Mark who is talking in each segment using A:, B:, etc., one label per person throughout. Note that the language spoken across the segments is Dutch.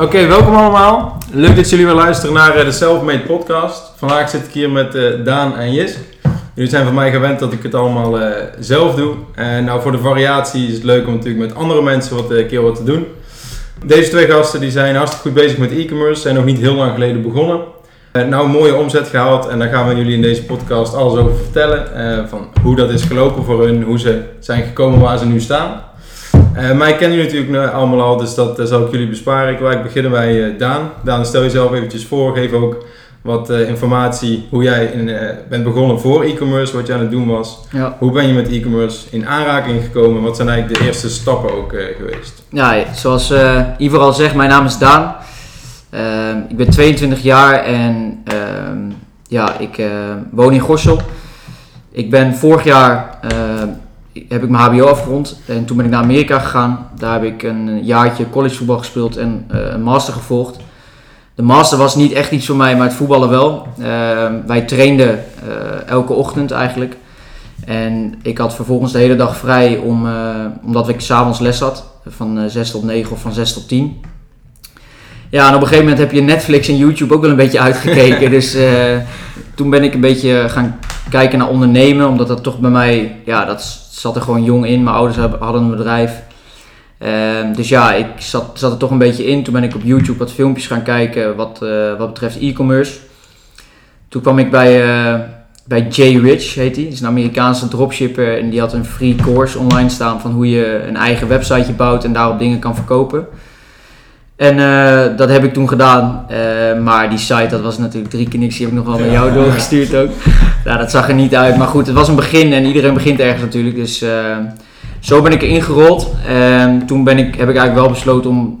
A: Oké, welkom allemaal. Leuk dat jullie weer luisteren naar eh, de Selfmade podcast. Vandaag zit ik hier met eh, Daan en Jis. Jullie zijn van mij gewend dat ik het allemaal eh, zelf doe. En nou, voor de variatie is het leuk om natuurlijk met andere mensen wat een keer wat te doen. Deze twee gasten die zijn hartstikke goed bezig met e-commerce, zijn nog niet heel lang geleden begonnen. Nou, een mooie omzet gehaald en daar gaan we jullie in deze podcast alles over vertellen. van hoe dat is gelopen voor hun, hoe ze zijn gekomen waar ze nu staan. Eh mij kennen jullie natuurlijk nu allemaal al, dus dat eh, zal ik jullie besparen. Ik wil beginnen bij eh, Daan. Daan, stel jezelf eventjes voor, geef ook wat eh, informatie hoe jij in, eh, bent begonnen voor e-commerce, wat je aan het doen was.
B: Ja,
A: Hoe ben je met e-commerce in aanraking gekomen? Wat zijn eigenlijk de eerste stappen ook eh, geweest?
B: ja zoals eh Ivar al zegt, mijn naam is Daan. Ik ben 22 jaar en ehm, ja, ik eh, woon in Gorssel. Ik ben vorig jaar heb ik mijn HBO afgerond en toen ben ik naar Amerika gegaan. Daar heb ik een jaartje collegevoetbal gespeeld en eh, een master gevolgd. De master was niet echt iets voor mij, maar het voetballen wel. Ehm, wij trainden eh, elke ochtend eigenlijk. En ik had vervolgens de hele dag vrij om, eh, omdat ik s'avonds les had. Van eh 6 tot 9 of van 6 tot 10. Ja, en op een gegeven moment heb je Netflix en YouTube ook wel een beetje uitgekeken. dus toen ben ik een beetje gaan kijken naar ondernemen. Omdat dat toch bij mij, ja, dat zat er gewoon jong in. Mijn ouders hadden een bedrijf. Ehm, dus ja, ik zat, zat er toch een beetje in. Toen ben ik op YouTube wat filmpjes gaan kijken wat, eh, wat betreft e-commerce. Toen kwam ik bij, eh, bij Jay Rich, heet hij. Dat is een Amerikaanse dropshipper. En die had een free course online staan van hoe je een eigen websiteje bouwt en daarop dingen kan verkopen. En eh, dat heb ik toen gedaan. Eh, maar die site, dat was natuurlijk drie keer niks. Die heb ik nog wel naar jou
A: Ja.
B: doorgestuurd ook. Nou, dat zag er niet uit. Maar goed, het was een begin en iedereen begint ergens natuurlijk. Dus eh, zo ben ik erin gerold. En toen ben ik, heb ik eigenlijk wel besloten om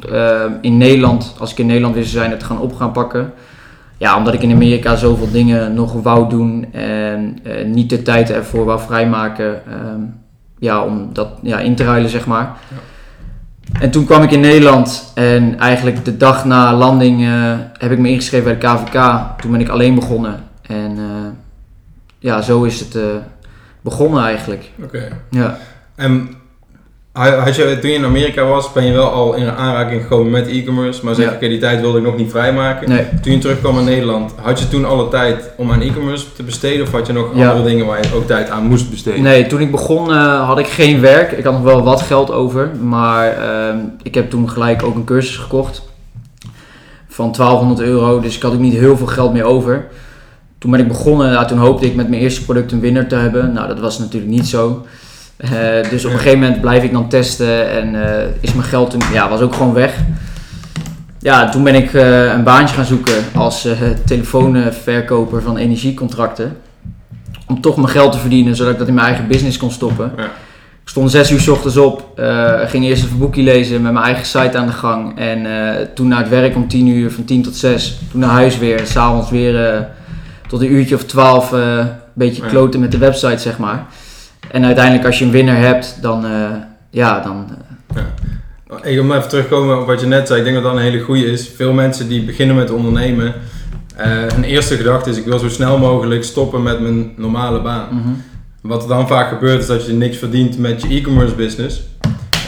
B: in Nederland, als ik in Nederland weer zou zijn, het te gaan op gaan pakken. Ja, omdat ik in Amerika zoveel dingen nog wou doen en niet de tijd ervoor wou vrijmaken. ehm, ja, om dat ja, in te ruilen, zeg maar. En toen kwam ik in Nederland en eigenlijk de dag na landing eh, heb ik me ingeschreven bij de KVK. Toen ben ik alleen begonnen. En eh, ja, zo is het eh, begonnen eigenlijk.
A: Oké.
B: Ja.
A: En had je, toen je in Amerika was, ben je wel al in aanraking gekomen met e-commerce, maar zeg
B: Ja.
A: oké, die tijd wilde ik nog niet vrijmaken.
B: Nee.
A: Toen je terugkwam in Nederland, had je toen alle tijd om aan e-commerce te besteden of had je nog
B: Ja.
A: andere dingen waar je ook tijd aan moest besteden?
B: Nee, toen ik begon eh, had ik geen werk. Ik had nog wel wat geld over. Maar ehm, ik heb toen gelijk ook een cursus gekocht. Van 1200 euro. Dus ik had ook niet heel veel geld meer over. Toen ben ik begonnen. Nou, toen hoopte ik met mijn eerste product een winnaar te hebben. Nou, dat was natuurlijk niet zo. Eh, dus op een gegeven moment blijf ik dan testen. En eh, is mijn geld toen... Ja, was ook gewoon weg. Ja, toen ben ik eh, een baantje gaan zoeken als telefoonverkoper van energiecontracten. Om toch mijn geld te verdienen, zodat ik dat in mijn eigen business kon stoppen.
A: Ja.
B: Ik stond zes uur 's ochtends op, ging eerst een boekje lezen met mijn eigen site aan de gang. En toen naar het werk om 10 uur, van 10 tot 6. Toen naar huis weer, s'avonds weer tot een uurtje of 12 eh, een beetje kloten met de website, zeg maar. En uiteindelijk als je een winnaar hebt, dan, eh, ja, dan...
A: Ik wil even terugkomen op wat je net zei. Ik denk dat dat een hele goede is. Veel mensen die beginnen met ondernemen, eh hun eerste gedachte is ik wil zo snel mogelijk stoppen met mijn normale baan.
B: mhm.
A: Wat er dan vaak gebeurt is dat je niks verdient met je e-commerce business.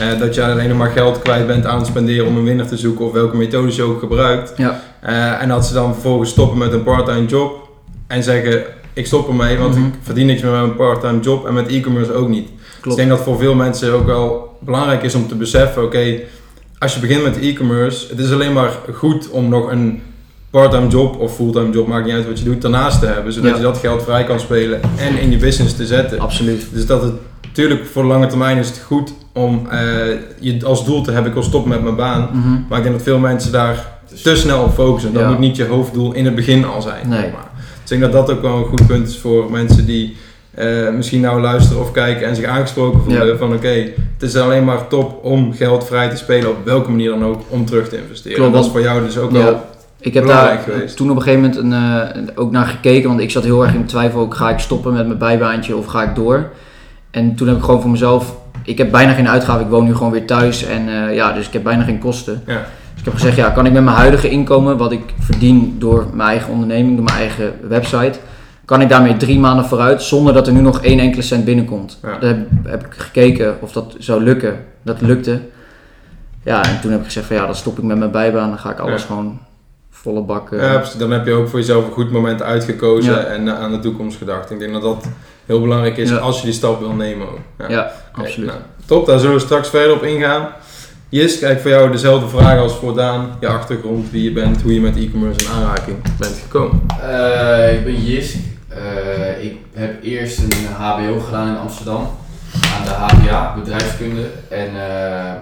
A: Eh, dat je alleen maar geld kwijt bent aan het spenderen om een winnaar te zoeken of welke methode je ook gebruikt.
B: Ja.
A: Eh, en dat ze dan vervolgens stoppen met een part-time job en zeggen ik stop ermee want
B: Mhm.
A: ik verdien niks meer met mijn part-time job en met e-commerce ook niet. Dus ik denk dat voor veel mensen ook wel belangrijk is om te beseffen, oké, als je begint met e-commerce, het is alleen maar goed om nog een part-time job of fulltime job, maakt niet uit wat je doet, daarnaast te hebben. Zodat
B: Ja.
A: je dat geld vrij kan spelen en in je business te zetten.
B: Absoluut.
A: Dus dat het, natuurlijk voor de lange termijn is het goed om eh, je als doel te hebben, ik wil stoppen met mijn baan.
B: Mhm.
A: Maar ik denk dat veel mensen daar te snel op focussen. Dat
B: Ja.
A: moet niet je hoofddoel in het begin al zijn.
B: Nee.
A: maar. Ik denk dat dat ook wel een goed punt is voor mensen die eh, misschien nou luisteren of kijken en zich aangesproken voelen.
B: Ja.
A: Van oké, het is alleen maar top om geld vrij te spelen op welke manier dan ook om terug te investeren.
B: Klopt,
A: dat is voor jou dus ook
B: Ja.
A: wel
B: Ik heb
A: belangrijk
B: daar
A: geweest.
B: toen op een gegeven moment een, eh, ook naar gekeken, want ik zat heel erg in twijfel. Ook, ga ik stoppen met mijn bijbaantje of ga ik door? En toen heb ik gewoon voor mezelf, ik heb bijna geen uitgaven. Ik woon nu gewoon weer thuis en eh, ja, dus ik heb bijna geen kosten.
A: Ja.
B: Ik heb gezegd, ja, kan ik met mijn huidige inkomen, wat ik verdien door mijn eigen onderneming, door mijn eigen website, kan ik daarmee drie maanden vooruit zonder dat er nu nog één enkele cent binnenkomt.
A: Ja.
B: Daar heb, heb ik gekeken of dat zou lukken. Dat lukte. ja, en toen heb ik gezegd van ja, dan stop ik met mijn bijbaan. Dan ga ik alles
A: Ja.
B: gewoon volle bak. eh,
A: Ja, dan heb je ook voor jezelf een goed moment uitgekozen
B: Ja.
A: en eh, aan de toekomst gedacht. Ik denk dat dat heel belangrijk is als je die stap wil nemen ook.
B: ja, absoluut.
A: nou, top, daar zullen we straks verder op ingaan. Jis, kijk voor jou dezelfde vraag als voor Daan. Je achtergrond, wie je bent, hoe je met e-commerce in aanraking bent gekomen.
C: Eh, ik ben Jisk. Eh, ik heb eerst een HBO gedaan in Amsterdam aan de HBA, bedrijfskunde. En eh,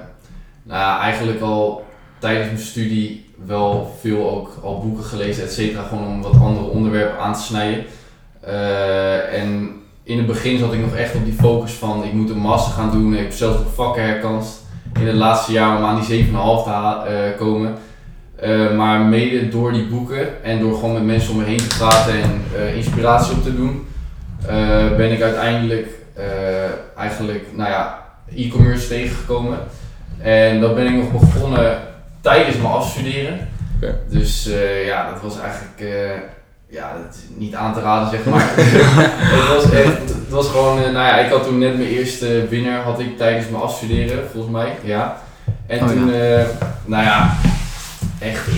C: nou eigenlijk al tijdens mijn studie wel veel ook al boeken gelezen, et cetera. Gewoon om wat andere onderwerpen aan te snijden. En in het begin zat ik nog echt op die focus van ik moet een master gaan doen. Ik heb zelfs op vakken herkanst in het laatste jaar om aan die 7,5 te eh, komen. Eh, maar mede door die boeken en door gewoon met mensen om me heen te praten en eh, inspiratie op te doen, ben ik uiteindelijk eigenlijk nou ja, e-commerce tegengekomen. En dat ben ik nog begonnen tijdens mijn afstuderen. Dus ja, dat was eigenlijk ja, dat is niet aan te raden zeg maar. het was echt, het was gewoon, eh, nou ja, ik had toen net mijn eerste winnaar had ik tijdens mijn afstuderen, volgens mij, ja. En
B: Oh,
C: toen, eh, nou ja, echt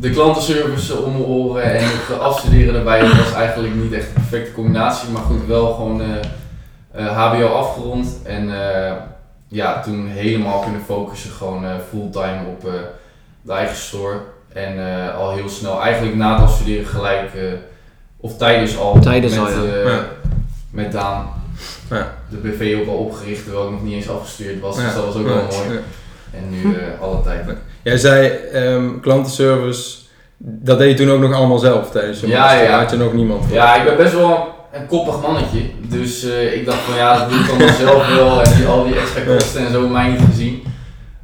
C: de klantenservice om mijn oren en het afstuderen erbij dat was eigenlijk niet echt een perfecte combinatie, maar goed, wel gewoon eh, eh, HBO afgerond en eh, ja, toen helemaal kunnen focussen gewoon eh, fulltime op eh, de eigen store. En eh, al heel snel, eigenlijk na het afstuderen gelijk, eh, of tijdens al,
B: Tijdens
C: met,
B: al, ja.
C: Met Daan
A: Ja.
C: de BV ook al opgericht, terwijl ik nog niet eens afgestudeerd was.
A: Ja.
C: Dus dat was ook wel mooi.
A: Ja.
C: En nu eh, alle tijd.
A: Jij zei ehm, klantenservice, dat deed je toen ook nog allemaal zelf tijdens je
C: Ja,
A: master. had je nog niemand voor.
C: Ja, ik ben best wel een koppig mannetje. Dus eh, ik dacht van ja, dat doe ik dan zelf wel. En die, al die extra kosten en zo mij niet gezien.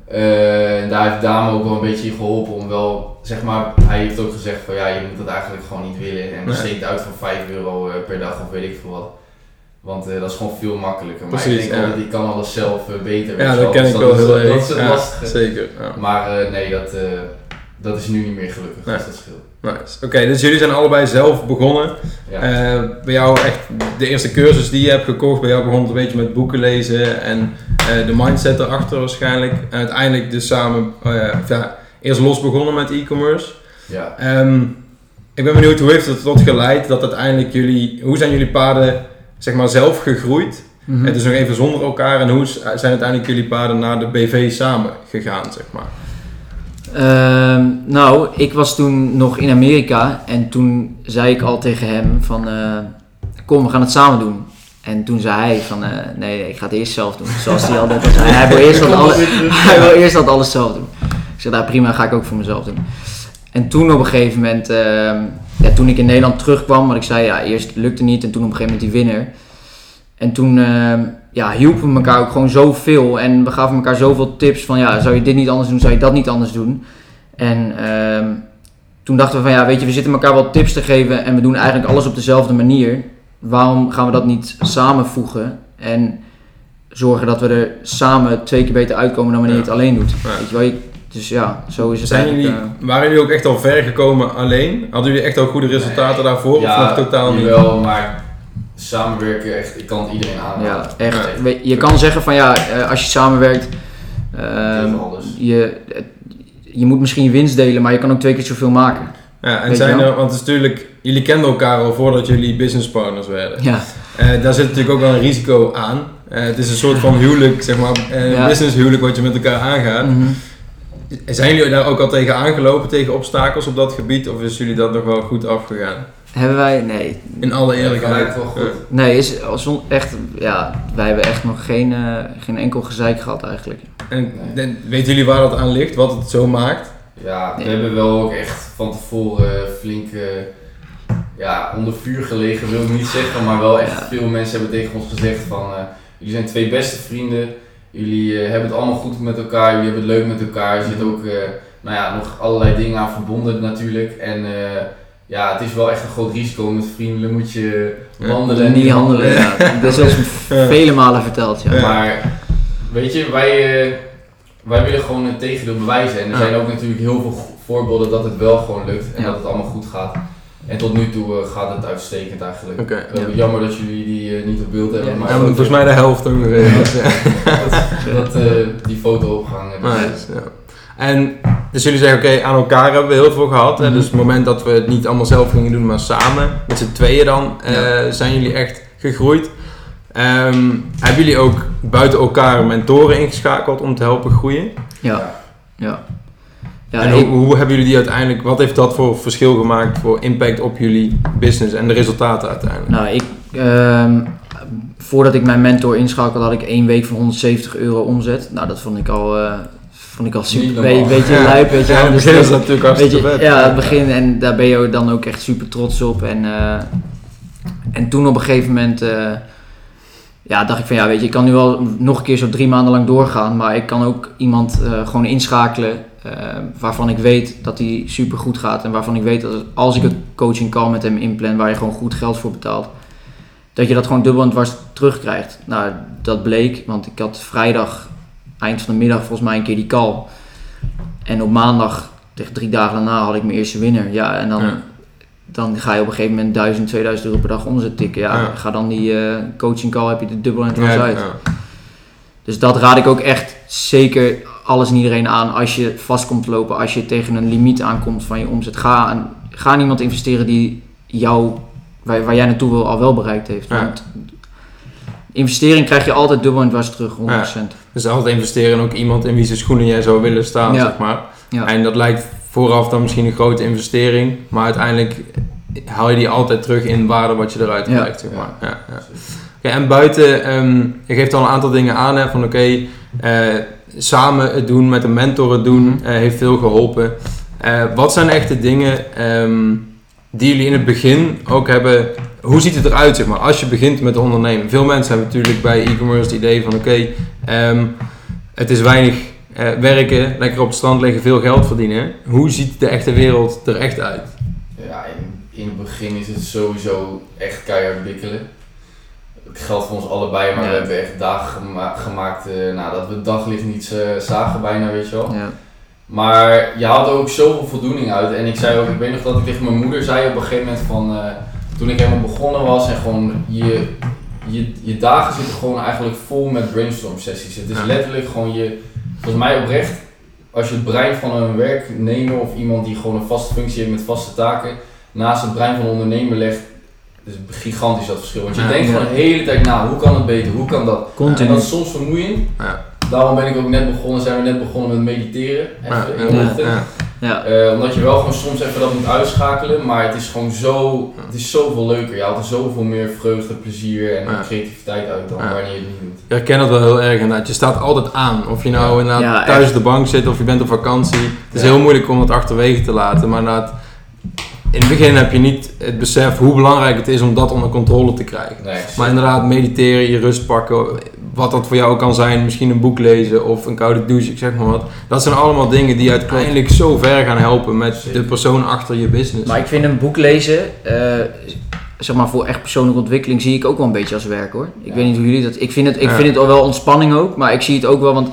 C: Eh, en daar heeft Dame ook wel een beetje in geholpen om wel, zeg maar, hij heeft ook gezegd van ja, je moet dat eigenlijk gewoon niet willen. En besteed uit van 5 euro per dag of weet ik veel wat. Want eh, dat is gewoon veel makkelijker. Maar
A: Precies,
C: ik denk
A: ja.
C: ik kan alles zelf eh, beter.
A: Ja, dat ken
C: Dus
A: ik wel heel
C: Dat
A: erg.
C: is het
A: Ja,
C: lastige.
A: Zeker. Ja.
C: Maar eh, nee, dat, dat is nu niet meer gelukkig.
A: Nee.
C: Dus dat scheelt.
A: Nice. Oké, dus jullie zijn allebei zelf begonnen.
C: Ja.
A: Bij jou echt de eerste cursus die je hebt gekocht, bij jou begon het een beetje met boeken lezen en de mindset erachter waarschijnlijk. En uiteindelijk dus samen, ja, eerst los begonnen met e-commerce.
C: ja.
A: Ehm, ik ben benieuwd, hoe heeft het tot geleid dat uiteindelijk jullie, hoe zijn jullie paden zeg maar zelf gegroeid?
B: Mhm.
A: Het is nog even zonder elkaar en hoe zijn uiteindelijk jullie paden naar de BV samen gegaan, zeg maar?
B: Ehm, nou, ik was toen nog in Amerika en toen zei ik al tegen hem van, eh, kom we gaan het samen doen. En toen zei hij van, eh, nee, ik ga het eerst zelf doen. Zoals hij altijd al zei. Hij wil eerst dat alles, hij wil eerst dat alles zelf doen. Ik zeg, nou prima, ga ik ook voor mezelf doen. En toen op een gegeven moment, ehm, ja, toen ik in Nederland terugkwam, wat ik zei, ja, eerst lukte niet en toen op een gegeven moment die winnaar. En toen ehm, ja, hielpen we elkaar ook gewoon zoveel en we gaven elkaar zoveel tips van, ja, zou je dit niet anders doen, zou je dat niet anders doen. En ehm, toen dachten we van, ja, weet je, we zitten elkaar wel tips te geven en we doen eigenlijk alles op dezelfde manier. Waarom gaan we dat niet samenvoegen en zorgen dat we er samen twee keer beter uitkomen dan wanneer je het alleen doet. Weet je wel, je- dus ja, zo is het
A: Zijn
B: eigenlijk,
A: jullie,
B: eh,
A: waren jullie ook echt al ver gekomen alleen? Hadden jullie echt al goede resultaten
C: Nee.
A: daarvoor of nog totaal niet?
C: Jawel, maar samenwerken echt, ik kan het iedereen aanraden.
B: ja, echt.
A: Ja.
B: Je kan zeggen van ja, eh, als je samenwerkt, ehm, je, het- je moet misschien je winst delen, maar je kan ook twee keer zoveel maken.
A: Ja, en
B: Weet
A: zijn
B: wel?
A: er, want het is natuurlijk, jullie kenden elkaar al voordat jullie businesspartners werden.
B: Ja,
A: Eh, daar zit natuurlijk ook wel een risico aan. Eh, het is een soort van huwelijk, zeg maar, eh,
B: Ja.
A: business huwelijk wat je met elkaar aangaat.
B: Mhm.
A: Zijn jullie daar ook al tegen aangelopen, tegen obstakels op dat gebied? Of is jullie dat nog wel goed afgegaan?
B: Hebben wij? Nee.
A: In alle eerlijkheid.
C: wel goed.
B: Nee, is als on- echt, ja, wij hebben echt nog geen, eh, geen enkel gezeik gehad eigenlijk.
A: En, en weten jullie waar dat aan ligt, wat het zo maakt?
C: Ja, we
B: Ja.
C: hebben wel ook echt van tevoren flink eh, ja, onder vuur gelegen, wil ik niet zeggen, maar wel echt
B: Ja.
C: veel mensen hebben tegen ons gezegd van eh, jullie zijn twee beste vrienden, jullie eh, hebben het allemaal goed met elkaar, jullie hebben het leuk met elkaar, er zitten ook eh, nou ja, nog allerlei dingen aan verbonden natuurlijk en eh, ja, het is wel echt een groot risico met vrienden, moet je wandelen en
B: niet handelen, ja. Dat is ons vele malen verteld, ja.
A: Ja.
C: Maar weet je, wij, eh, wij willen gewoon het tegendeel bewijzen. En er
A: Ja.
C: zijn ook natuurlijk heel veel voorbeelden dat het wel gewoon lukt en
B: Ja.
C: dat het allemaal goed gaat. En tot nu toe eh, gaat het uitstekend eigenlijk.
A: Oké.
C: Eh, Jammer dat jullie die eh, niet op beeld hebben,
B: Ja.
C: maar
A: Ja, maar volgens mij de helft ook nog even. Ja.
C: dat, dat, eh, die foto opgehangen hebben.
A: Nice, ja. En dus jullie zeggen, oké, aan elkaar hebben we heel veel gehad. hè.
B: Mhm.
A: Dus het moment dat we het niet allemaal zelf gingen doen, maar samen, met z'n tweeën dan, eh,
B: Ja.
A: zijn jullie echt gegroeid. Ehm, hebben jullie ook buiten elkaar mentoren ingeschakeld om te helpen groeien?
B: Ja. Ja. Ja,
A: en hoe, hoe hebben jullie die uiteindelijk, wat heeft dat voor verschil gemaakt voor impact op jullie business en de resultaten uiteindelijk?
B: Nou, ik, ehm, voordat ik mijn mentor inschakelde, had ik één week van 170 euro omzet. Nou, dat vond ik al, eh, vond ik al super. Weet, je,
A: Ja.
B: lijp, weet je
A: Ja, in het
B: Dus
A: begin is
B: dat-
A: natuurlijk hartstikke vet.
B: ja, het begin en daar ben je dan ook echt super trots op. En, eh, en toen op een gegeven moment eh, ja, dacht ik van ja, weet je, ik kan nu wel nog een keer zo drie maanden lang doorgaan, maar ik kan ook iemand gewoon inschakelen eh, waarvan ik weet dat hij super goed gaat en waarvan ik weet dat als ik een coaching call met hem inplan waar je gewoon goed geld voor betaalt, dat je dat gewoon dubbel en dwars terugkrijgt. Nou, dat bleek, want ik had vrijdag, eind van de middag volgens mij een keer die call. En op maandag, tegen drie dagen daarna, had ik mijn eerste winnaar. Ja, en dan,
A: Ja.
B: dan ga je op een gegeven moment 1000, 2000 euro per dag omzet tikken. Ja,
A: Ja.
B: ga dan die eh, coaching call, heb je de dubbel en dwars
A: Ja,
B: uit. Dus dat raad ik ook echt zeker alles en iedereen aan. Als je vast komt lopen, als je tegen een limiet aankomt van je omzet. Ga, aan, ga aan iemand investeren die jou, waar, waar jij naartoe wil, al wel bereikt heeft.
A: Ja.
B: Want investering krijg je altijd dubbel en dwars terug, 100%.
A: Dus altijd investeren in ook iemand in wie zijn schoenen jij zou willen staan,
B: Ja.
A: zeg maar.
B: Ja.
A: En dat lijkt vooraf dan misschien een grote investering, maar uiteindelijk haal je die altijd terug in waarde wat je eruit
B: Ja.
A: krijgt, zeg maar. Ja, ja. En buiten, ehm, je geeft al een aantal dingen aan, hè, van oké, eh, samen het doen, met een mentor het doen,
B: Mhm.
A: eh, heeft veel geholpen. Eh, wat zijn echt de dingen ehm, die jullie in het begin ook hebben, hoe ziet het eruit, zeg maar, als je begint met ondernemen? Veel mensen hebben natuurlijk bij e-commerce het idee van oké, ehm, het is weinig eh, werken, lekker op het strand liggen, veel geld verdienen. Hoe ziet de echte wereld er echt uit?
C: Ja, in, in het begin is het sowieso echt keihard bikkelen. Het geldt voor ons allebei, maar
B: Ja.
C: we hebben echt dagen gema- gemaakt eh, nou, dat we het daglicht niet eh, zagen bijna, weet je wel.
B: Ja.
C: Maar je had er ook zoveel voldoening uit. En ik zei ook, ik weet nog dat ik tegen mijn moeder zei op een gegeven moment van, eh, toen ik helemaal begonnen was en gewoon je, je, je dagen zitten gewoon eigenlijk vol met brainstorm sessies. Het is letterlijk gewoon je, volgens mij oprecht, als je het brein van een werknemer of iemand die gewoon een vaste functie heeft met vaste taken, naast het brein van een ondernemer legt, is gigantisch dat verschil. Want je
A: Ja.
C: denkt gewoon de hele tijd na, hoe kan het beter, hoe kan dat? En
B: Continu.
C: dat is soms vermoeiend.
A: Ja.
C: Daarom ben ik ook net begonnen, zijn we net begonnen met mediteren. Even
A: Ja,
C: in de
B: ja,
C: ochtend.
A: ja.
B: Ja.
C: Eh, omdat je wel gewoon soms even dat moet uitschakelen, maar het is gewoon zo, het is zoveel leuker. Je haalt er zoveel meer vreugde, plezier en
A: Ja.
C: creativiteit uit dan
A: Ja.
C: wanneer je het niet doet.
A: Ik herken dat wel heel erg inderdaad. Je staat altijd aan. Of je nou
C: Ja.
A: inderdaad
B: Ja,
A: thuis op de bank zit of je bent op vakantie. Het is
C: Ja.
A: heel moeilijk om het achterwege te laten. Maar inderdaad, in het begin heb je niet het besef hoe belangrijk het is om dat onder controle te krijgen.
C: Nee,
A: Maar inderdaad, mediteren, je rust pakken, wat dat voor jou ook kan zijn, misschien een boek lezen of een koude douche, ik zeg maar wat. Dat zijn allemaal dingen die uiteindelijk zo ver gaan helpen met de persoon achter je business.
B: Maar ik vind een boek lezen, eh, zeg maar voor echt persoonlijke ontwikkeling, zie ik ook wel een beetje als werk hoor. Ik
C: Ja.
B: weet niet hoe jullie dat. Ik vind het, ik
A: Ja.
B: vind het al wel ontspanning ook, maar ik zie het ook wel, want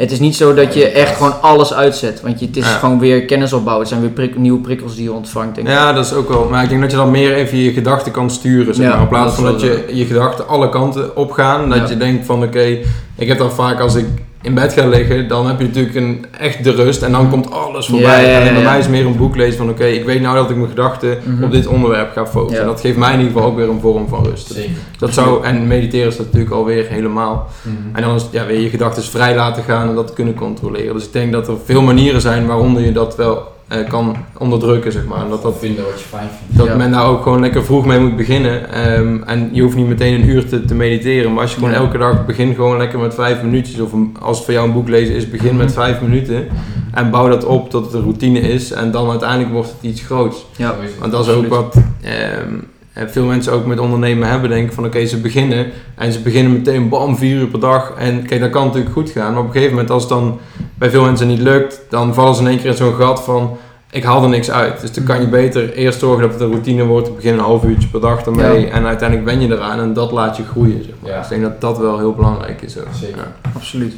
B: het is niet zo dat je echt gewoon alles uitzet. Want je, het is
A: Ja.
B: gewoon weer kennis opbouwen. Het zijn weer prik- nieuwe prikkels die je ontvangt. Denk ik.
A: Ja, dat is ook wel. Maar ik denk dat je dan meer even je gedachten kan sturen. Zeg
B: Ja,
A: maar. In plaats
B: dat
A: van dat je je gedachten alle kanten op gaan. Dat
B: Ja.
A: je denkt van oké, ik heb dan vaak als ik in bed ga liggen, dan heb je natuurlijk een, echt de rust en dan komt alles voorbij.
B: Ja, ja, ja,
A: en bij mij is meer een boek lezen van oké, ik weet nou dat ik mijn gedachten
B: Mhm.
A: op dit onderwerp ga focussen. En dat geeft mij in ieder geval ook weer een vorm van rust.
C: Zeker.
A: Dat zou, en mediteren is dat natuurlijk alweer helemaal.
C: Mhm.
A: En dan is ja, weer je gedachten vrij laten gaan en dat kunnen controleren. Dus ik denk dat er veel manieren zijn waaronder je dat wel eh, kan onderdrukken, zeg maar. En dat, dat,
C: vinden wat je fijn vindt.
A: dat
B: Ja.
A: men daar ook gewoon lekker vroeg mee moet beginnen. Ehm, en je hoeft niet meteen een uur te, te mediteren. Maar als je gewoon
B: Ja.
A: elke dag begint gewoon lekker met vijf minuutjes. Of een- als het voor jou een boek lezen is, begin met
B: Mhm.
A: vijf minuten. En bouw dat op tot het een routine is. En dan uiteindelijk wordt het iets groots.
B: Ja.
A: Want dat is ook wat ehm, en veel mensen ook met ondernemen hebben. Denken van oké, ze beginnen. En ze beginnen meteen bam, vier uur per dag. En kijk, dat kan natuurlijk goed gaan. Maar op een gegeven moment als het dan bij veel mensen niet lukt. Dan vallen ze in één keer in zo'n gat van... Ik haal er niks uit. Dus dan kan je beter eerst zorgen dat het een routine wordt. Begin een half uurtje per dag ermee.
B: Ja.
A: En uiteindelijk ben je eraan. En dat laat je groeien. Zeg maar.
C: Ja.
A: Dus ik denk dat dat wel heel belangrijk is. Ook.
C: Zeker.
A: Ja.
B: Absoluut.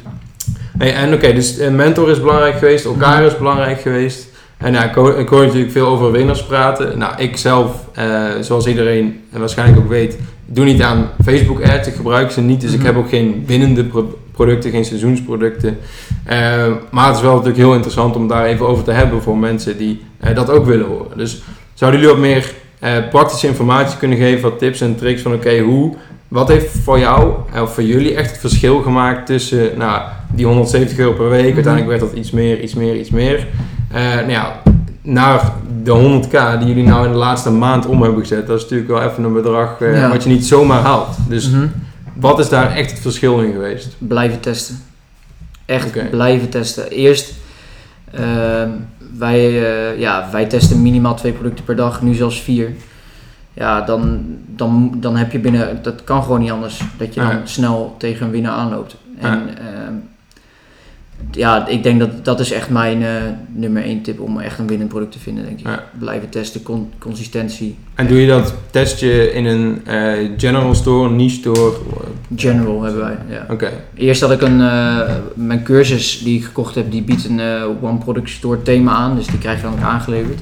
A: Hey, en oké, dus een mentor is belangrijk geweest, elkaar is belangrijk geweest. En ja, ik hoor, ik hoor natuurlijk veel over winners praten. Nou, ik zelf, eh, zoals iedereen en waarschijnlijk ook weet, doe niet aan Facebook ads. Ik gebruik ze niet, dus ik
B: Mhm.
A: heb ook geen winnende pro- producten, geen seizoensproducten. Eh, maar het is wel natuurlijk heel interessant om daar even over te hebben voor mensen die eh, dat ook willen horen. Dus zouden jullie wat meer praktische informatie kunnen geven, wat tips en tricks van oké, hoe, wat heeft voor jou of voor jullie echt het verschil gemaakt tussen nou, die 170 euro per week, uiteindelijk werd dat iets meer, iets meer, iets meer. Eh, nou ja, naar de 100k die jullie nou in de laatste maand om hebben gezet, dat is natuurlijk wel even een bedrag eh,
B: Ja.
A: wat je niet zomaar haalt. Dus
B: Mhm.
A: wat is daar echt het verschil in geweest?
B: Blijven testen. Echt blijven testen. Eerst, ehm, wij, eh, ja, wij testen minimaal twee producten per dag, nu zelfs vier. Ja, dan, dan, dan heb je binnen, dat kan gewoon niet anders, dat je dan
A: Ja.
B: snel tegen een winnaar aanloopt. En
A: Ja.
B: ik denk dat dat is echt mijn eh, nummer één tip om echt een winnend product te vinden, denk ik.
A: Ja.
B: Blijven testen, con- consistentie,
A: En doe je dat, test je in een eh, general store, niche store?
B: general hebben wij. Ja.
A: Oké,
B: Eerst had ik een, eh, mijn cursus die ik gekocht heb, die biedt een One Product Store thema aan. Dus die krijg je dan ook aangeleverd.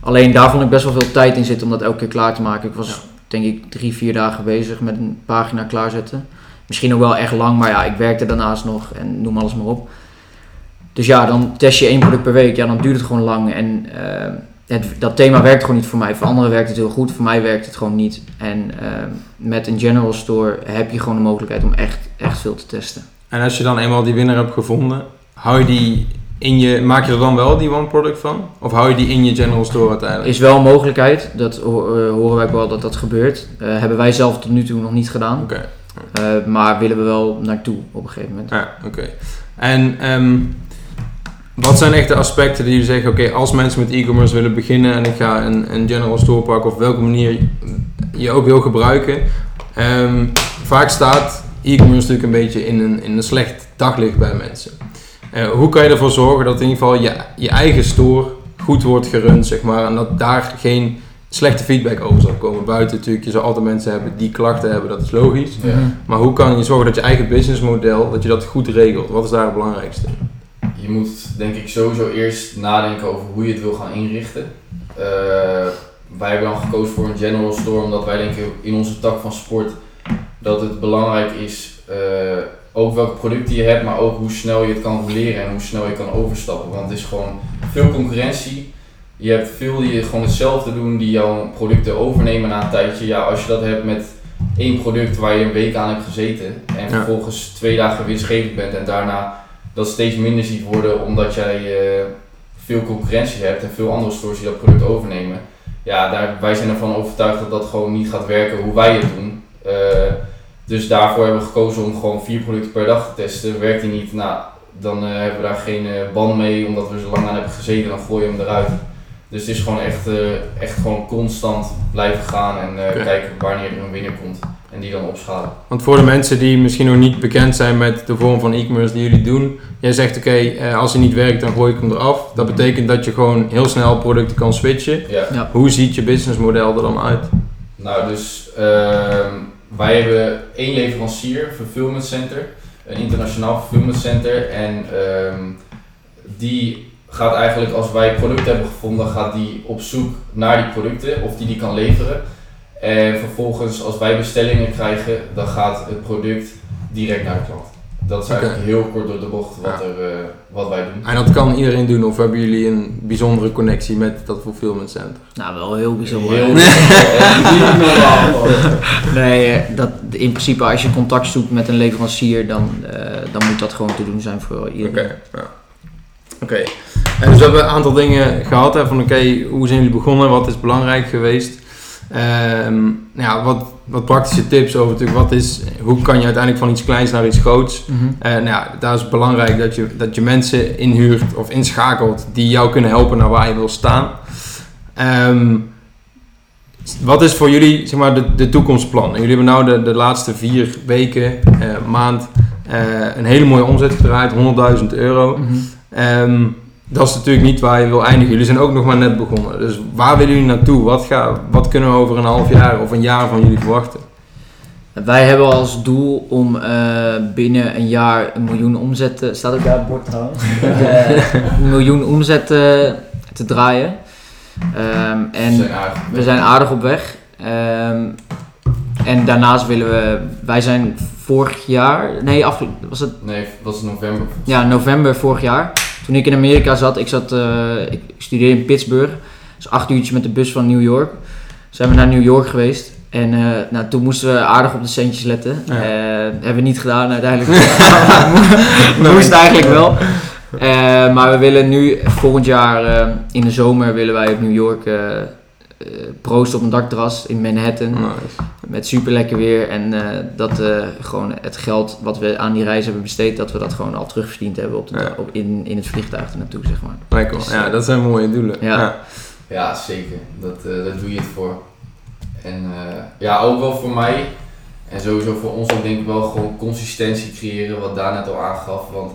B: Alleen daar vond ik best wel veel tijd in zitten om dat elke keer klaar te maken. Ik was
A: Ja.
B: denk ik drie, vier dagen bezig met een pagina klaarzetten. Misschien ook wel echt lang, maar ja, ik werkte daarnaast nog en noem alles maar op. Dus ja, dan test je één product per week. Ja, dan duurt het gewoon lang. En eh, het, dat thema werkt gewoon niet voor mij. Voor anderen werkt het heel goed, voor mij werkt het gewoon niet. En eh, met een general store heb je gewoon de mogelijkheid om echt, echt veel te testen.
A: en als je dan eenmaal die winnaar hebt gevonden, hou je die in je, maak je er dan wel die one product van? Of hou je die in je general store uiteindelijk?
B: Is wel een mogelijkheid, dat eh, horen wij ook wel dat dat gebeurt. Hebben wij zelf tot nu toe nog niet gedaan.
A: Oké.
B: Eh, maar willen we wel naartoe op een gegeven moment.
A: Ja, oké. En ehm, wat zijn echt de aspecten die jullie zeggen, oké, als mensen met e-commerce willen beginnen en ik ga een, een general store pakken of welke manier je ook wil gebruiken. Ehm, vaak staat e-commerce natuurlijk een beetje in een, in een slecht daglicht bij mensen. Eh, hoe kan je ervoor zorgen dat in ieder geval je, je eigen store goed wordt gerund, zeg maar, en dat daar geen slechte feedback over zal komen? Buiten natuurlijk, je zal altijd mensen hebben die klachten hebben, dat is logisch.
C: Ja.
B: Mhm.
A: Maar hoe kan je zorgen dat je eigen businessmodel, dat je dat goed regelt? Wat is daar het belangrijkste?
C: Je moet denk ik sowieso eerst nadenken over hoe je het wil gaan inrichten. Eh, wij hebben dan gekozen voor een general store omdat wij denken in onze tak van sport dat het belangrijk is eh, ook welke producten je hebt, maar ook hoe snel je het kan leren en hoe snel je kan overstappen. Want het is gewoon veel concurrentie. Je hebt veel die gewoon hetzelfde doen, die jouw producten overnemen na een tijdje. Ja, als je dat hebt met één product waar je een week aan hebt gezeten en vervolgens twee dagen winstgevend bent en daarna dat steeds minder ziet worden omdat jij eh, veel concurrentie hebt en veel andere stores die dat product overnemen. Ja, daar, wij zijn ervan overtuigd dat dat gewoon niet gaat werken hoe wij het doen. Eh, dus daarvoor hebben we gekozen om gewoon vier producten per dag te testen. Werkt die niet, nou, dan eh, hebben we daar geen band mee omdat we zo lang aan hebben gezeten, dan gooi je hem eruit. Dus het is gewoon echt, eh, echt gewoon constant blijven gaan en eh, kijken wanneer er een winnaar komt en die dan opschalen.
A: Want voor de mensen die misschien nog niet bekend zijn met de vorm van e-commerce die jullie doen, jij zegt oké, eh, als hij niet werkt dan gooi ik hem eraf. Dat betekent dat je gewoon heel snel producten kan switchen.
C: Ja.
A: Hoe ziet je businessmodel er dan uit?
C: Nou, dus ehm, wij hebben één leverancier, Fulfillment Center, een internationaal Fulfillment Center. En ehm, die gaat eigenlijk, als wij producten hebben gevonden, gaat die op zoek naar die producten, of die die kan leveren. En vervolgens, als wij bestellingen krijgen, dan gaat het product direct naar de klant. Dat is eigenlijk heel kort door de bocht wat,
A: Ja.
C: er, eh, wat wij doen.
A: En dat kan iedereen doen of hebben jullie een bijzondere connectie met dat fulfillment center?
B: Nou, wel heel bijzonder.
C: Heel.
B: Nee, eh, dat, in principe als je contact zoekt met een leverancier, dan, eh, dan moet dat gewoon te doen zijn voor iedereen.
A: Oké, ja. Oké. En dus we hebben een aantal dingen gehad. Hè, van oké, hoe zijn jullie begonnen? Wat is belangrijk geweest? Ehm, ja, wat, wat praktische tips over natuurlijk, wat is, hoe kan je uiteindelijk van iets kleins naar iets groots?
B: Mhm.
A: Nou ja, daar is het belangrijk dat je, dat je mensen inhuurt of inschakelt die jou kunnen helpen naar waar je wil staan. Ehm, wat is voor jullie zeg maar, de, de toekomstplan? Jullie hebben nou de, de laatste vier weken, eh, maand, eh, een hele mooie omzet gedraaid, 100.000 euro.
B: Mhm.
A: Ehm, dat is natuurlijk niet waar je wil eindigen. Jullie zijn ook nog maar net begonnen. Dus waar willen jullie naartoe? Wat, ga, wat kunnen we over een half jaar of een jaar van jullie verwachten?
B: Wij hebben als doel om eh, binnen een jaar een miljoen omzet te... Staat ook daar het bord trouwens? Eh, een miljoen omzet eh, te draaien. Ehm,
C: We
B: en
C: zijn aardig.
B: we zijn aardig op weg. Ehm, En daarnaast willen we, wij zijn vorig jaar, nee, af, was het
C: Nee, was het november?
B: ja, november vorig jaar. Toen ik in Amerika zat, ik, zat, eh, ik, studeerde in Pittsburgh. Dus acht uurtjes met de bus van New York. Zijn we naar New York geweest. En eh, nou, toen moesten we aardig op de centjes letten.
A: Ja.
B: Eh, hebben we niet gedaan uiteindelijk. we moesten eigenlijk wel. Maar we willen nu volgend jaar in de zomer willen wij op New York eh, proosten op een dakterras in Manhattan.
A: Nice.
B: Met super lekker weer. En eh, dat eh, gewoon het geld wat we aan die reis hebben besteed, dat we dat gewoon al terugverdiend hebben op de,
A: Ja.
B: op, in, in het vliegtuig er naartoe, zeg maar.
A: Lekker.
B: Dus,
A: Ja, dat zijn mooie doelen.
B: ja.
A: Ja.
C: Ja, zeker. Dat, eh, daar doe je het voor. En eh, ja, ook wel voor mij. En sowieso voor ons ook denk ik wel gewoon consistentie creëren, wat Daan net al aangaf. Want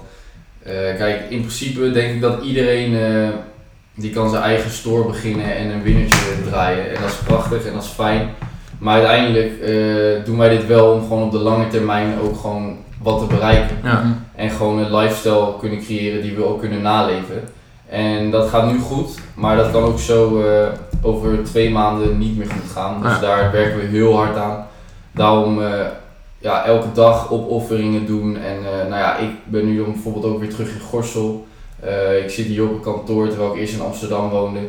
C: eh, kijk, in principe denk ik dat iedereen eh, die kan zijn eigen store beginnen en een winnertje draaien. En dat is prachtig en dat is fijn. Maar uiteindelijk eh, doen wij dit wel om gewoon op de lange termijn ook gewoon wat te bereiken.
A: Ja.
B: Mhm.
C: En gewoon een lifestyle kunnen creëren die we ook kunnen naleven. En dat gaat nu goed, maar dat kan ook zo eh, over twee maanden niet meer goed gaan. Dus
A: Ja.
C: daar werken we heel hard aan. Daarom eh, ja, elke dag opofferingen doen. En eh, nou ja, ik ben nu dan bijvoorbeeld ook weer terug in Gorsel. Eh, ik zit hier op een kantoor terwijl ik eerst in Amsterdam woonde.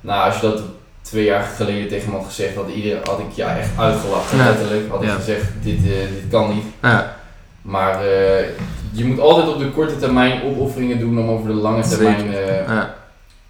C: Nou, als je dat twee jaar geleden tegen me had gezegd, had, iedereen, had ik ja, echt uitgelachen.
A: Ja.
C: Letterlijk had ik
B: Ja.
C: gezegd, dit, eh, dit kan niet.
A: Ja.
C: Maar eh, je moet altijd op de korte termijn opofferingen doen om over de lange termijn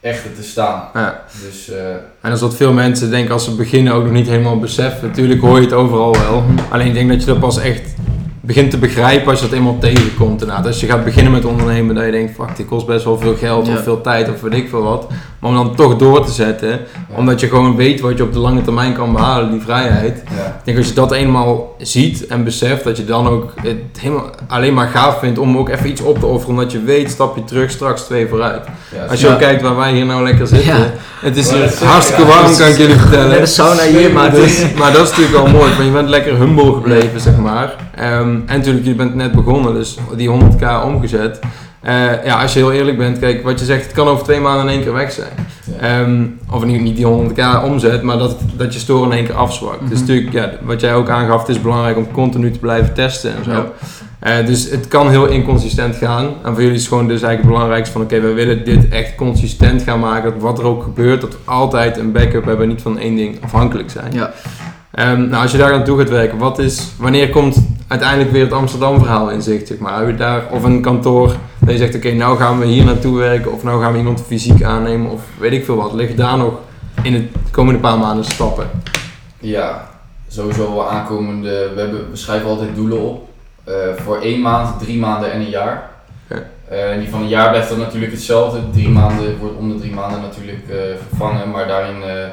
C: echter te staan.
A: Ja.
C: Dus
A: En dat is wat veel mensen denk ik als ze beginnen ook nog niet helemaal beseffen. Natuurlijk hoor je het overal wel. Alleen ik denk dat je dat pas echt begint te begrijpen als je dat eenmaal tegenkomt. Inderdaad. Als je gaat beginnen met ondernemen, dat je denkt, fuck, dit kost best wel veel geld
B: Ja.
A: of veel tijd of weet ik veel wat. Maar om dan toch door te zetten, omdat je gewoon weet wat je op de lange termijn kan behalen, die vrijheid.
C: ja,
A: Ik denk als je dat eenmaal ziet en beseft, dat je dan ook het helemaal alleen maar gaaf vindt om ook even iets op te offeren. Omdat je weet, stap je terug, straks twee vooruit.
C: ja,
A: Als je
B: Ja.
A: ook kijkt waar wij hier nou lekker zitten.
B: Ja.
A: Het is hartstikke
C: ja,
A: warm, kan ik jullie vertellen.
B: Net een sauna hier, maar het is...
A: Dus- maar dat is natuurlijk wel mooi, want je bent lekker humble gebleven, zeg maar. Ehm, en natuurlijk, je bent net begonnen, dus die 100k omgezet. Eh, ja, als je heel eerlijk bent, kijk, wat je zegt, het kan over twee maanden in één keer weg zijn.
C: Ja.
A: Ehm, of niet, niet die 100k omzet, maar dat, dat je store in één keer afzwakt. Dus
B: Mhm.
A: natuurlijk, ja, wat jij ook aangaf, het is belangrijk om continu te blijven testen en zo.
B: Ja.
A: Eh, dus het kan heel inconsistent gaan. En voor jullie is gewoon dus eigenlijk het belangrijkste van... Oké, we willen dit echt consistent gaan maken. Dat wat er ook gebeurt, dat we altijd een backup hebben. Niet van één ding afhankelijk zijn.
B: Ja.
A: Ehm, nou, als je daar aan toe gaat werken, wat is, wanneer komt uiteindelijk weer het Amsterdam verhaal in zicht? Zeg maar? Heb je daar, of een kantoor dat je zegt, oké, nou gaan we hier naartoe werken. Of nou gaan we iemand fysiek aannemen. Of weet ik veel wat. Liggen daar nog in de komende paar maanden stappen?
C: ja, sowieso wel aankomende. We, hebben, we schrijven altijd doelen op. eh, voor één maand, drie maanden en een jaar.
A: Oké.
C: Eh, en die van een jaar blijft dan natuurlijk hetzelfde. Drie maanden wordt om de drie maanden natuurlijk eh, vervangen. Maar daarin eh,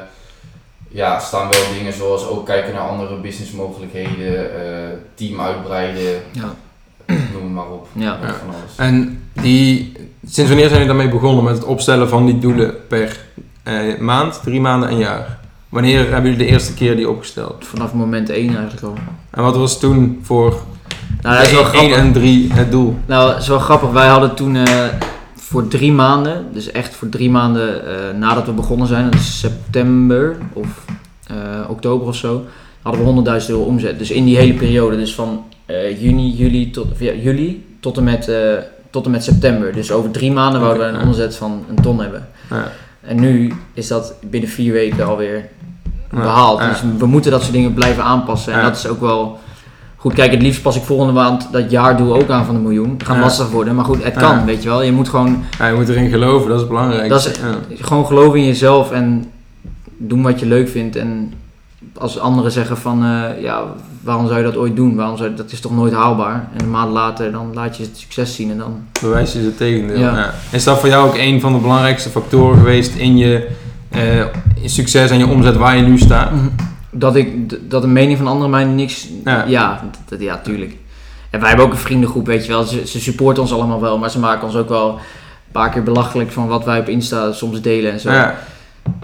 C: ja, staan wel dingen zoals ook kijken naar andere businessmogelijkheden. eh, team uitbreiden.
B: Ja.
C: Noem het maar op.
B: Ja.
A: Ja.
C: Van alles.
A: En die, sinds wanneer zijn jullie daarmee begonnen met het opstellen van die doelen per eh, maand, drie maanden en jaar? Wanneer hebben jullie de eerste keer die opgesteld?
B: Vanaf moment 1 eigenlijk al.
A: En wat was toen voor
B: Nou, dat is wel
A: 1
B: grappig.
A: en 3 het doel?
B: Nou, dat is wel grappig. Wij hadden toen eh, voor drie maanden, dus echt voor drie maanden eh, nadat we begonnen zijn, dat is september of eh, oktober of zo, hadden we 100.000 euro omzet. Dus in die hele periode, dus van eh, juni, juli tot, ja, juli tot en, met, eh, tot en met september. Dus over drie maanden wouden we een
A: ja.
B: omzet van een ton hebben.
A: Ja.
B: En nu is dat binnen vier weken alweer behaald. Dus we moeten dat soort dingen blijven aanpassen. En dat is ook wel goed. Kijk, het liefst pas ik volgende maand dat jaardoel ook aan van de miljoen. Het gaat lastig worden, maar goed, het kan, weet je wel. Je moet gewoon,
A: Ja, je moet erin geloven, dat is belangrijk.
B: Dat is-
A: ja.
B: gewoon geloven in jezelf en doen wat je leuk vindt. En als anderen zeggen van, eh, ja, waarom zou je dat ooit doen? Waarom zou, dat is toch nooit haalbaar? En een maand later, dan laat je het succes zien en dan...
A: Bewijs je het tegendeel.
B: Ja.
A: Ja. Is dat voor jou ook een van de belangrijkste factoren geweest in je eh, succes en je omzet waar je nu staat?
B: Dat, ik, dat de mening van anderen mij niks...
A: Ja.
B: Ja, dat, ja, tuurlijk. En wij hebben ook een vriendengroep, weet je wel. Ze, ze supporten ons allemaal wel, maar ze maken ons ook wel een paar keer belachelijk van wat wij op Insta soms delen en zo.
A: Ja,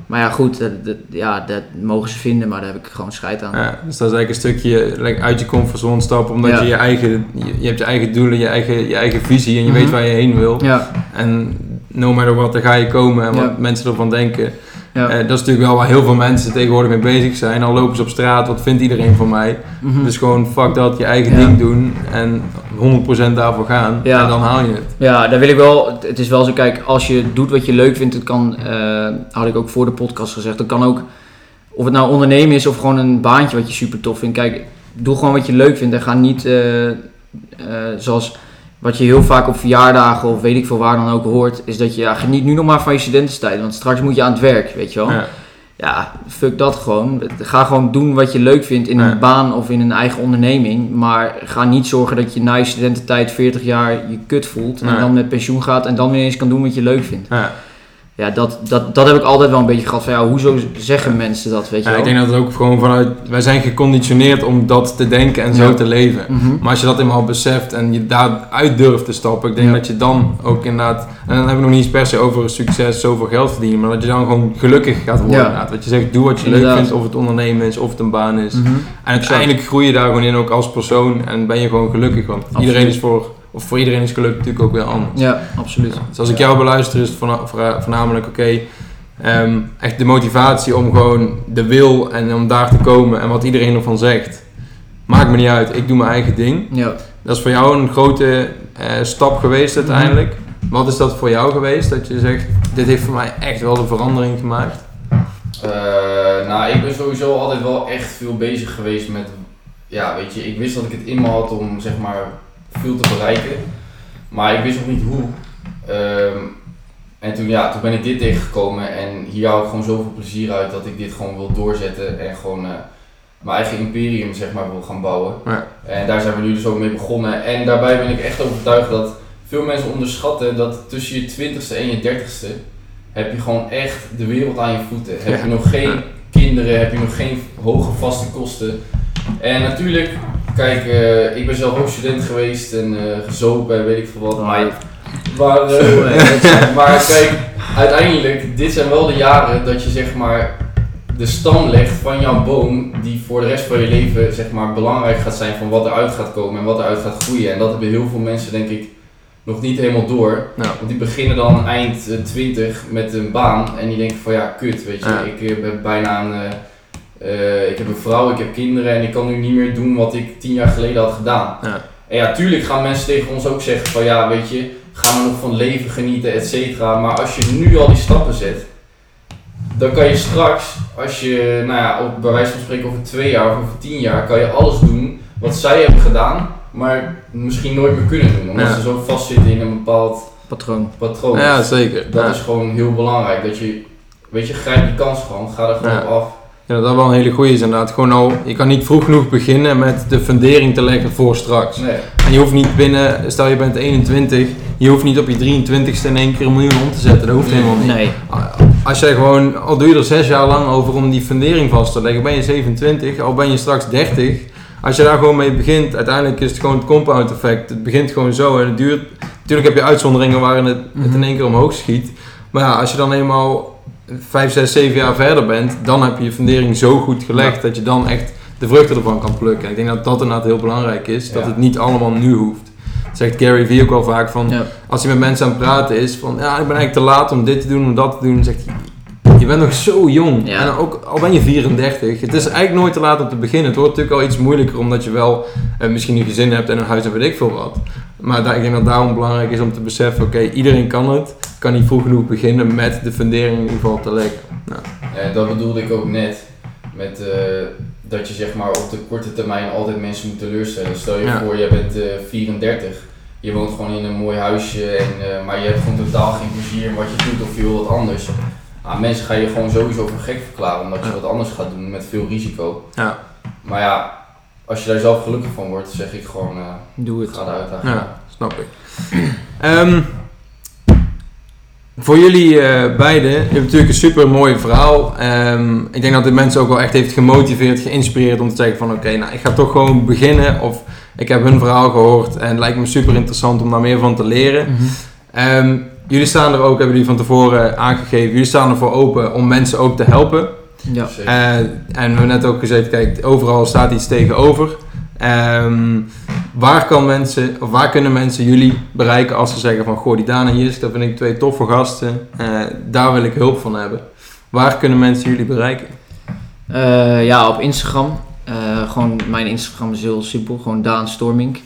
B: Maar ja, goed, dat, dat- ja, dat mogen ze vinden, maar daar heb ik gewoon scheid aan.
A: ja, dus dat is eigenlijk een stukje like, uit je comfortzone stappen, omdat
B: Ja.
A: je je eigen, je, je hebt je eigen doelen, je eigen, je eigen visie en je
B: Mhm.
A: weet waar je heen wil.
B: Ja,
A: En no matter what, daar ga je komen en wat mensen ervan denken.
B: Ja.
A: Eh, dat is natuurlijk wel waar heel veel mensen tegenwoordig mee bezig zijn. Al lopen ze op straat, wat vindt iedereen van mij?
B: Mhm.
A: Dus gewoon fuck dat, je eigen
B: Ja.
A: ding doen en 100% daarvoor gaan.
B: Ja.
A: En dan haal je het.
B: Ja, daar wil ik wel. Het is wel zo, kijk, als je doet wat je leuk vindt, het kan, eh, had ik ook voor de podcast gezegd, dat kan ook, of het nou ondernemen is of gewoon een baantje wat je super tof vindt. Kijk, doe gewoon wat je leuk vindt en ga niet, eh, zoals wat je heel vaak op verjaardagen of weet ik veel waar dan ook hoort, is dat je, ja, geniet nu nog maar van je studententijd, want straks moet je aan het werk, weet je wel.
A: Ja.
B: Ja, fuck dat gewoon. Ga gewoon doen wat je leuk vindt in
A: Ja.
B: een baan of in een eigen onderneming. Maar ga niet zorgen dat je na je studententijd 40 jaar je kut voelt. En dan met pensioen gaat en dan weer eens kan doen wat je leuk vindt.
A: Ja.
B: Dat, dat, dat heb ik altijd wel een beetje gehad van ja, hoezo zeggen mensen dat, weet je
A: Ja,
B: wel?
A: ik denk dat het ook gewoon vanuit, wij zijn geconditioneerd om dat te denken en zo
B: Ja.
A: te leven.
B: Mhm.
A: Maar als je dat eenmaal beseft en je daaruit durft te stappen, ik denk
B: Ja.
A: dat je dan ook inderdaad, en dan heb ik nog niet eens per se over succes, zoveel geld verdienen, maar dat je dan gewoon gelukkig gaat worden. Inderdaad. Dat je zegt, doe wat je leuk vindt, of het ondernemen is, of het een baan is.
B: Mhm.
A: En uiteindelijk groei je daar gewoon in ook als persoon en ben je gewoon gelukkig, want
B: Absoluut.
A: iedereen is voor, of voor iedereen is geluk natuurlijk ook weer anders.
B: Ja, absoluut.
A: Dus als ik jou beluister is het voorna- voorna- voornamelijk oké, ehm, echt de motivatie om gewoon de wil en om daar te komen en wat iedereen ervan zegt. Maakt me niet uit, ik doe mijn eigen ding.
B: Ja.
A: Dat is voor jou een grote eh, stap geweest uiteindelijk. Wat is dat voor jou geweest? Dat je zegt, dit heeft voor mij echt wel de verandering gemaakt.
C: Eh, nou, ik ben sowieso altijd wel echt veel bezig geweest met, ja, weet je, ik wist dat ik het in me had om, zeg maar, veel te bereiken. Maar ik wist nog niet hoe. Ehm, en toen, ja, toen ben ik dit tegengekomen en hier haal ik gewoon zoveel plezier uit dat ik dit gewoon wil doorzetten en gewoon eh, mijn eigen imperium, zeg maar, wil gaan bouwen.
A: Ja.
C: En daar zijn we nu dus ook mee begonnen. En daarbij ben ik echt overtuigd dat veel mensen onderschatten dat tussen je 20ste en je 30ste heb je gewoon echt de wereld aan je voeten. Heb je nog geen kinderen, heb je nog geen hoge vaste kosten. En natuurlijk, kijk, eh, ik ben zelf ook student geweest en eh, gezopen en weet ik veel wat. Maar, maar, eh, maar kijk, uiteindelijk, dit zijn wel de jaren dat je zeg maar de stam legt van jouw boom die voor de rest van je leven zeg maar belangrijk gaat zijn van wat eruit gaat komen en wat eruit gaat groeien. En dat hebben heel veel mensen denk ik nog niet helemaal door. Want die beginnen dan eind eh, 20 met een baan en die denken van ja, kut, weet je,
A: Ja.
C: ik ben bijna een, eh, ik heb een vrouw, ik heb kinderen en ik kan nu niet meer doen wat ik tien jaar geleden had gedaan.
A: Ja.
C: En ja, tuurlijk gaan mensen tegen ons ook zeggen van ja, weet je, ga maar nog van leven genieten, et cetera. Maar als je nu al die stappen zet, dan kan je straks, als je, nou ja, op, bij wijze van spreken over twee jaar of over tien jaar, kan je alles doen wat zij hebben gedaan, maar misschien nooit meer kunnen doen. Omdat
A: Ja.
C: ze zo vastzitten in een bepaald
B: Patroon.
C: patroon.
A: Ja, zeker.
C: Dat
A: Ja.
C: is gewoon heel belangrijk. Dat je, weet je, grijp die kans gewoon. Ga er gewoon op af.
A: Ja, dat wel een hele goede is inderdaad. Gewoon al, je kan niet vroeg genoeg beginnen met de fundering te leggen voor straks.
C: Nee.
A: En je hoeft niet binnen, stel je bent 21, je hoeft niet op je 23ste in één keer een miljoen om te zetten. Dat hoeft helemaal niet.
B: Nee.
A: Als jij gewoon, al doe je er zes jaar lang over om die fundering vast te leggen, ben je 27, al ben je straks 30. Als je daar gewoon mee begint, uiteindelijk is het gewoon het compound effect. Het begint gewoon zo en het duurt. Natuurlijk heb je uitzonderingen waarin het, het in
B: Mhm.
A: één keer omhoog schiet. Maar ja, als je dan eenmaal 5, 6, 7 jaar verder bent, dan heb je je fundering zo goed gelegd dat je dan echt de vruchten ervan kan plukken. En ik denk dat dat inderdaad heel belangrijk is, dat
C: Ja.
A: het niet allemaal nu hoeft. Dat zegt Gary Vee ook wel vaak van,
B: Ja.
A: als hij met mensen aan het praten is van ja, ik ben eigenlijk te laat om dit te doen, om dat te doen, dan zegt hij, je bent nog zo jong.
B: Ja.
A: En ook al ben je 34, het is eigenlijk nooit te laat om te beginnen. Het wordt natuurlijk al iets moeilijker omdat je wel eh, misschien een gezin hebt en een huis en weet ik veel wat. Maar daar, ik denk dat daarom belangrijk is om te beseffen, oké, iedereen kan het. Kan niet vroeg genoeg beginnen met de fundering in ieder geval te leggen. Nou,
C: Eh, dat bedoelde ik ook net. Met eh, dat je zeg maar op de korte termijn altijd mensen moet teleurstellen. Stel je
A: Ja.
C: voor, jij bent eh 34. Je woont gewoon in een mooi huisje, en, eh, maar je hebt gewoon totaal geen plezier in wat je doet of je wil wat anders. Nou, mensen gaan je gewoon sowieso voor gek verklaren omdat je
A: Ja.
C: wat anders gaat doen met veel risico.
A: ja,
C: Maar ja, als je daar zelf gelukkig van wordt, zeg ik gewoon, eh
B: Doe het.
C: ga de uitdaging aan.
A: ja, snap ik. Ehm, voor jullie eh, beiden, je hebt natuurlijk een super mooi verhaal. Ehm, ik denk dat dit mensen ook wel echt heeft gemotiveerd, geïnspireerd om te zeggen van oké, nou ik ga toch gewoon beginnen. Of ik heb hun verhaal gehoord en het lijkt me super interessant om daar meer van te leren. Ehm, jullie staan er ook, hebben jullie van tevoren aangegeven, jullie staan ervoor open om mensen ook te helpen.
B: Ja.
C: Zeker.
A: Eh, en we hebben net ook gezegd, kijk, overal staat iets tegenover. Ehm, waar kan mensen, of waar kunnen mensen jullie bereiken als ze zeggen van, goh, die Daan en Jisk, dat vind ik twee toffe gasten. Eh, daar wil ik hulp van hebben. Waar kunnen mensen jullie bereiken?
B: Eh, ja, op Instagram. Eh, gewoon, mijn Instagram is heel simpel. Gewoon Daan Stormink.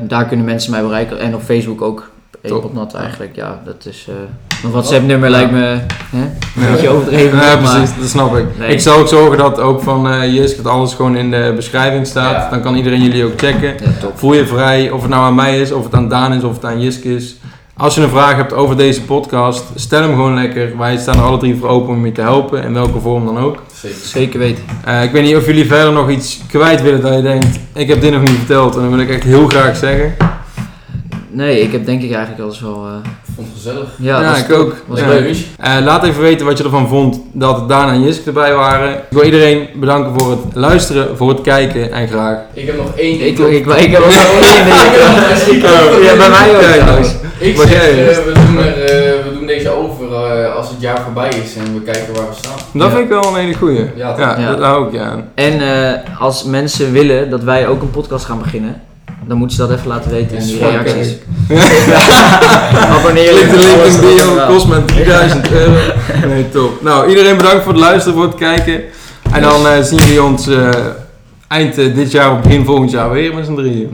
B: Daar kunnen mensen mij bereiken. En op Facebook ook. Epotnat eigenlijk. Ja, dat is... eh mijn WhatsApp nummer lijkt me hè, een
A: Ja.
B: beetje overdreven.
A: Ja, precies, dat snap ik.
B: Nee.
A: Ik zal ook zorgen dat ook van eh Jisk dat alles gewoon in de beschrijving staat.
C: Ja.
A: Dan kan iedereen jullie ook checken.
B: Ja.
A: Voel je vrij, of het nou aan mij is, of het aan Daan is, of het aan Jisk is. Als je een vraag hebt over deze podcast, stel hem gewoon lekker. Wij staan er alle drie voor open om je te helpen, in welke vorm dan ook.
C: Zeker.
B: Zeker weten.
A: Eh, ik weet niet of jullie verder nog iets kwijt willen dat je denkt, ik heb dit nog niet verteld en dat wil ik echt heel graag zeggen.
B: Nee, ik heb denk ik eigenlijk alles wel... eh,
C: Ik vond het gezellig.
B: ja,
A: ik ook.
B: Was
A: Ja.
B: leuk.
A: Eh, laat even weten wat je ervan vond dat Daan en Jisk erbij waren. Ik wil iedereen bedanken voor het luisteren, voor het kijken en graag.
C: Ik heb nog één
B: Ik,
C: ding.
B: ik, ik, heb ook wel één ding. Ja, bij mij ook trouwens.
C: Ik zeg, eh, we, doen er, we doen deze over eh, als het jaar voorbij is en we kijken waar we staan.
A: Dat
B: Ja.
A: vind ik wel een hele goeie.
C: Ja,
A: Ja,
B: Ja.
A: dat hou ik ja.
B: En eh, als mensen willen dat wij ook een podcast gaan beginnen, dan moeten ze dat even laten weten in die
C: zwak,
B: reacties. Abonneer
A: Klik de link in bio, kost me 3000 euro. Nee, top. Nou, iedereen bedankt voor het luisteren, voor het kijken. En dan eh, zien jullie ons eh, eind eh, dit jaar of begin volgend jaar weer met z'n drieën.